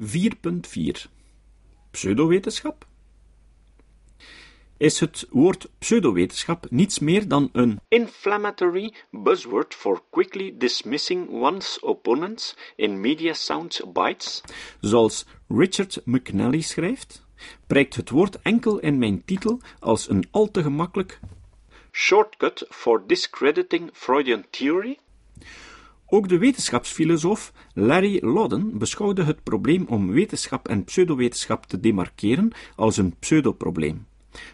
4.4 Pseudowetenschap? Is het woord pseudowetenschap niets meer dan een inflammatory buzzword for quickly dismissing one's opponents in media sound bites? Zoals Richard McNally schrijft, prijkt het woord enkel in mijn titel als een al te gemakkelijk shortcut for discrediting Freudian theory? Ook de wetenschapsfilosoof Larry Lodden beschouwde het probleem om wetenschap en pseudowetenschap te demarkeren als een pseudoprobleem.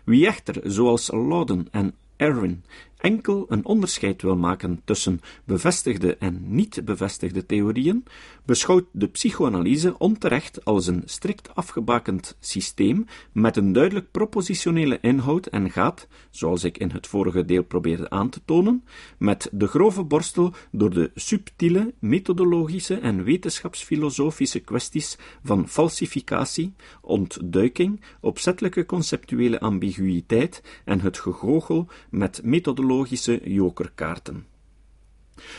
Wie echter, zoals Lodden en Erwin, enkel een onderscheid wil maken tussen bevestigde en niet bevestigde theorieën, beschouwt de psychoanalyse onterecht als een strikt afgebakend systeem met een duidelijk propositionele inhoud en gaat, zoals ik in het vorige deel probeerde aan te tonen, met de grove borstel door de subtiele methodologische en wetenschapsfilosofische kwesties van falsificatie, ontduiking, opzettelijke conceptuele ambiguïteit en het gegoochel met methodologische jokerkaarten.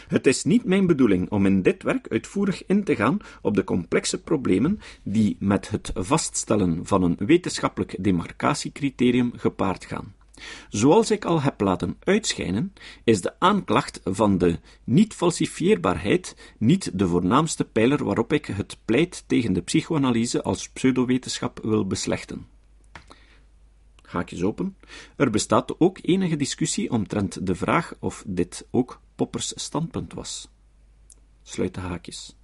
Het is niet mijn bedoeling om in dit werk uitvoerig in te gaan op de complexe problemen die met het vaststellen van een wetenschappelijk demarcatiecriterium gepaard gaan. Zoals ik al heb laten uitschijnen, is de aanklacht van de niet-falsifieerbaarheid niet de voornaamste pijler waarop ik het pleit tegen de psychoanalyse als pseudowetenschap wil beslechten haakjes open. Er bestaat ook enige discussie omtrent de vraag of dit ook Poppers standpunt was. Sluit de haakjes.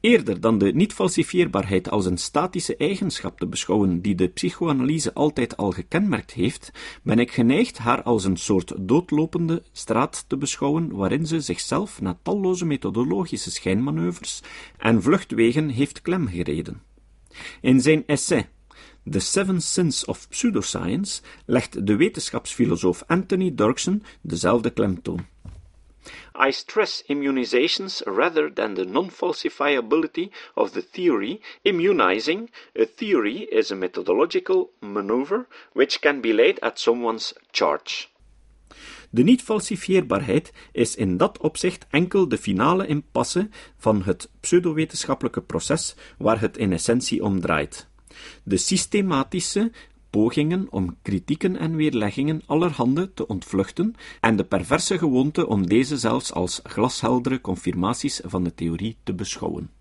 Eerder dan de niet-falsifieerbaarheid als een statische eigenschap te beschouwen die de psychoanalyse altijd al gekenmerkt heeft, ben ik geneigd haar als een soort doodlopende straat te beschouwen waarin ze zichzelf na talloze methodologische schijnmanoeuvres en vluchtwegen heeft klemgereden. In zijn essay The Seven Sins of Pseudoscience legt de wetenschapsfilosoof Anthony Dirksen dezelfde klemtoon. I stress immunizations rather than the non-falsifiability of the theory. Immunizing a theory is a methodological maneuver which can be laid at someone's charge. De niet-falsifieerbaarheid is in dat opzicht enkel de finale impasse van het pseudowetenschappelijke proces waar het in essentie om draait de systematische pogingen om kritieken en weerleggingen allerhande te ontvluchten en de perverse gewoonte om deze zelfs als glasheldere confirmaties van de theorie te beschouwen.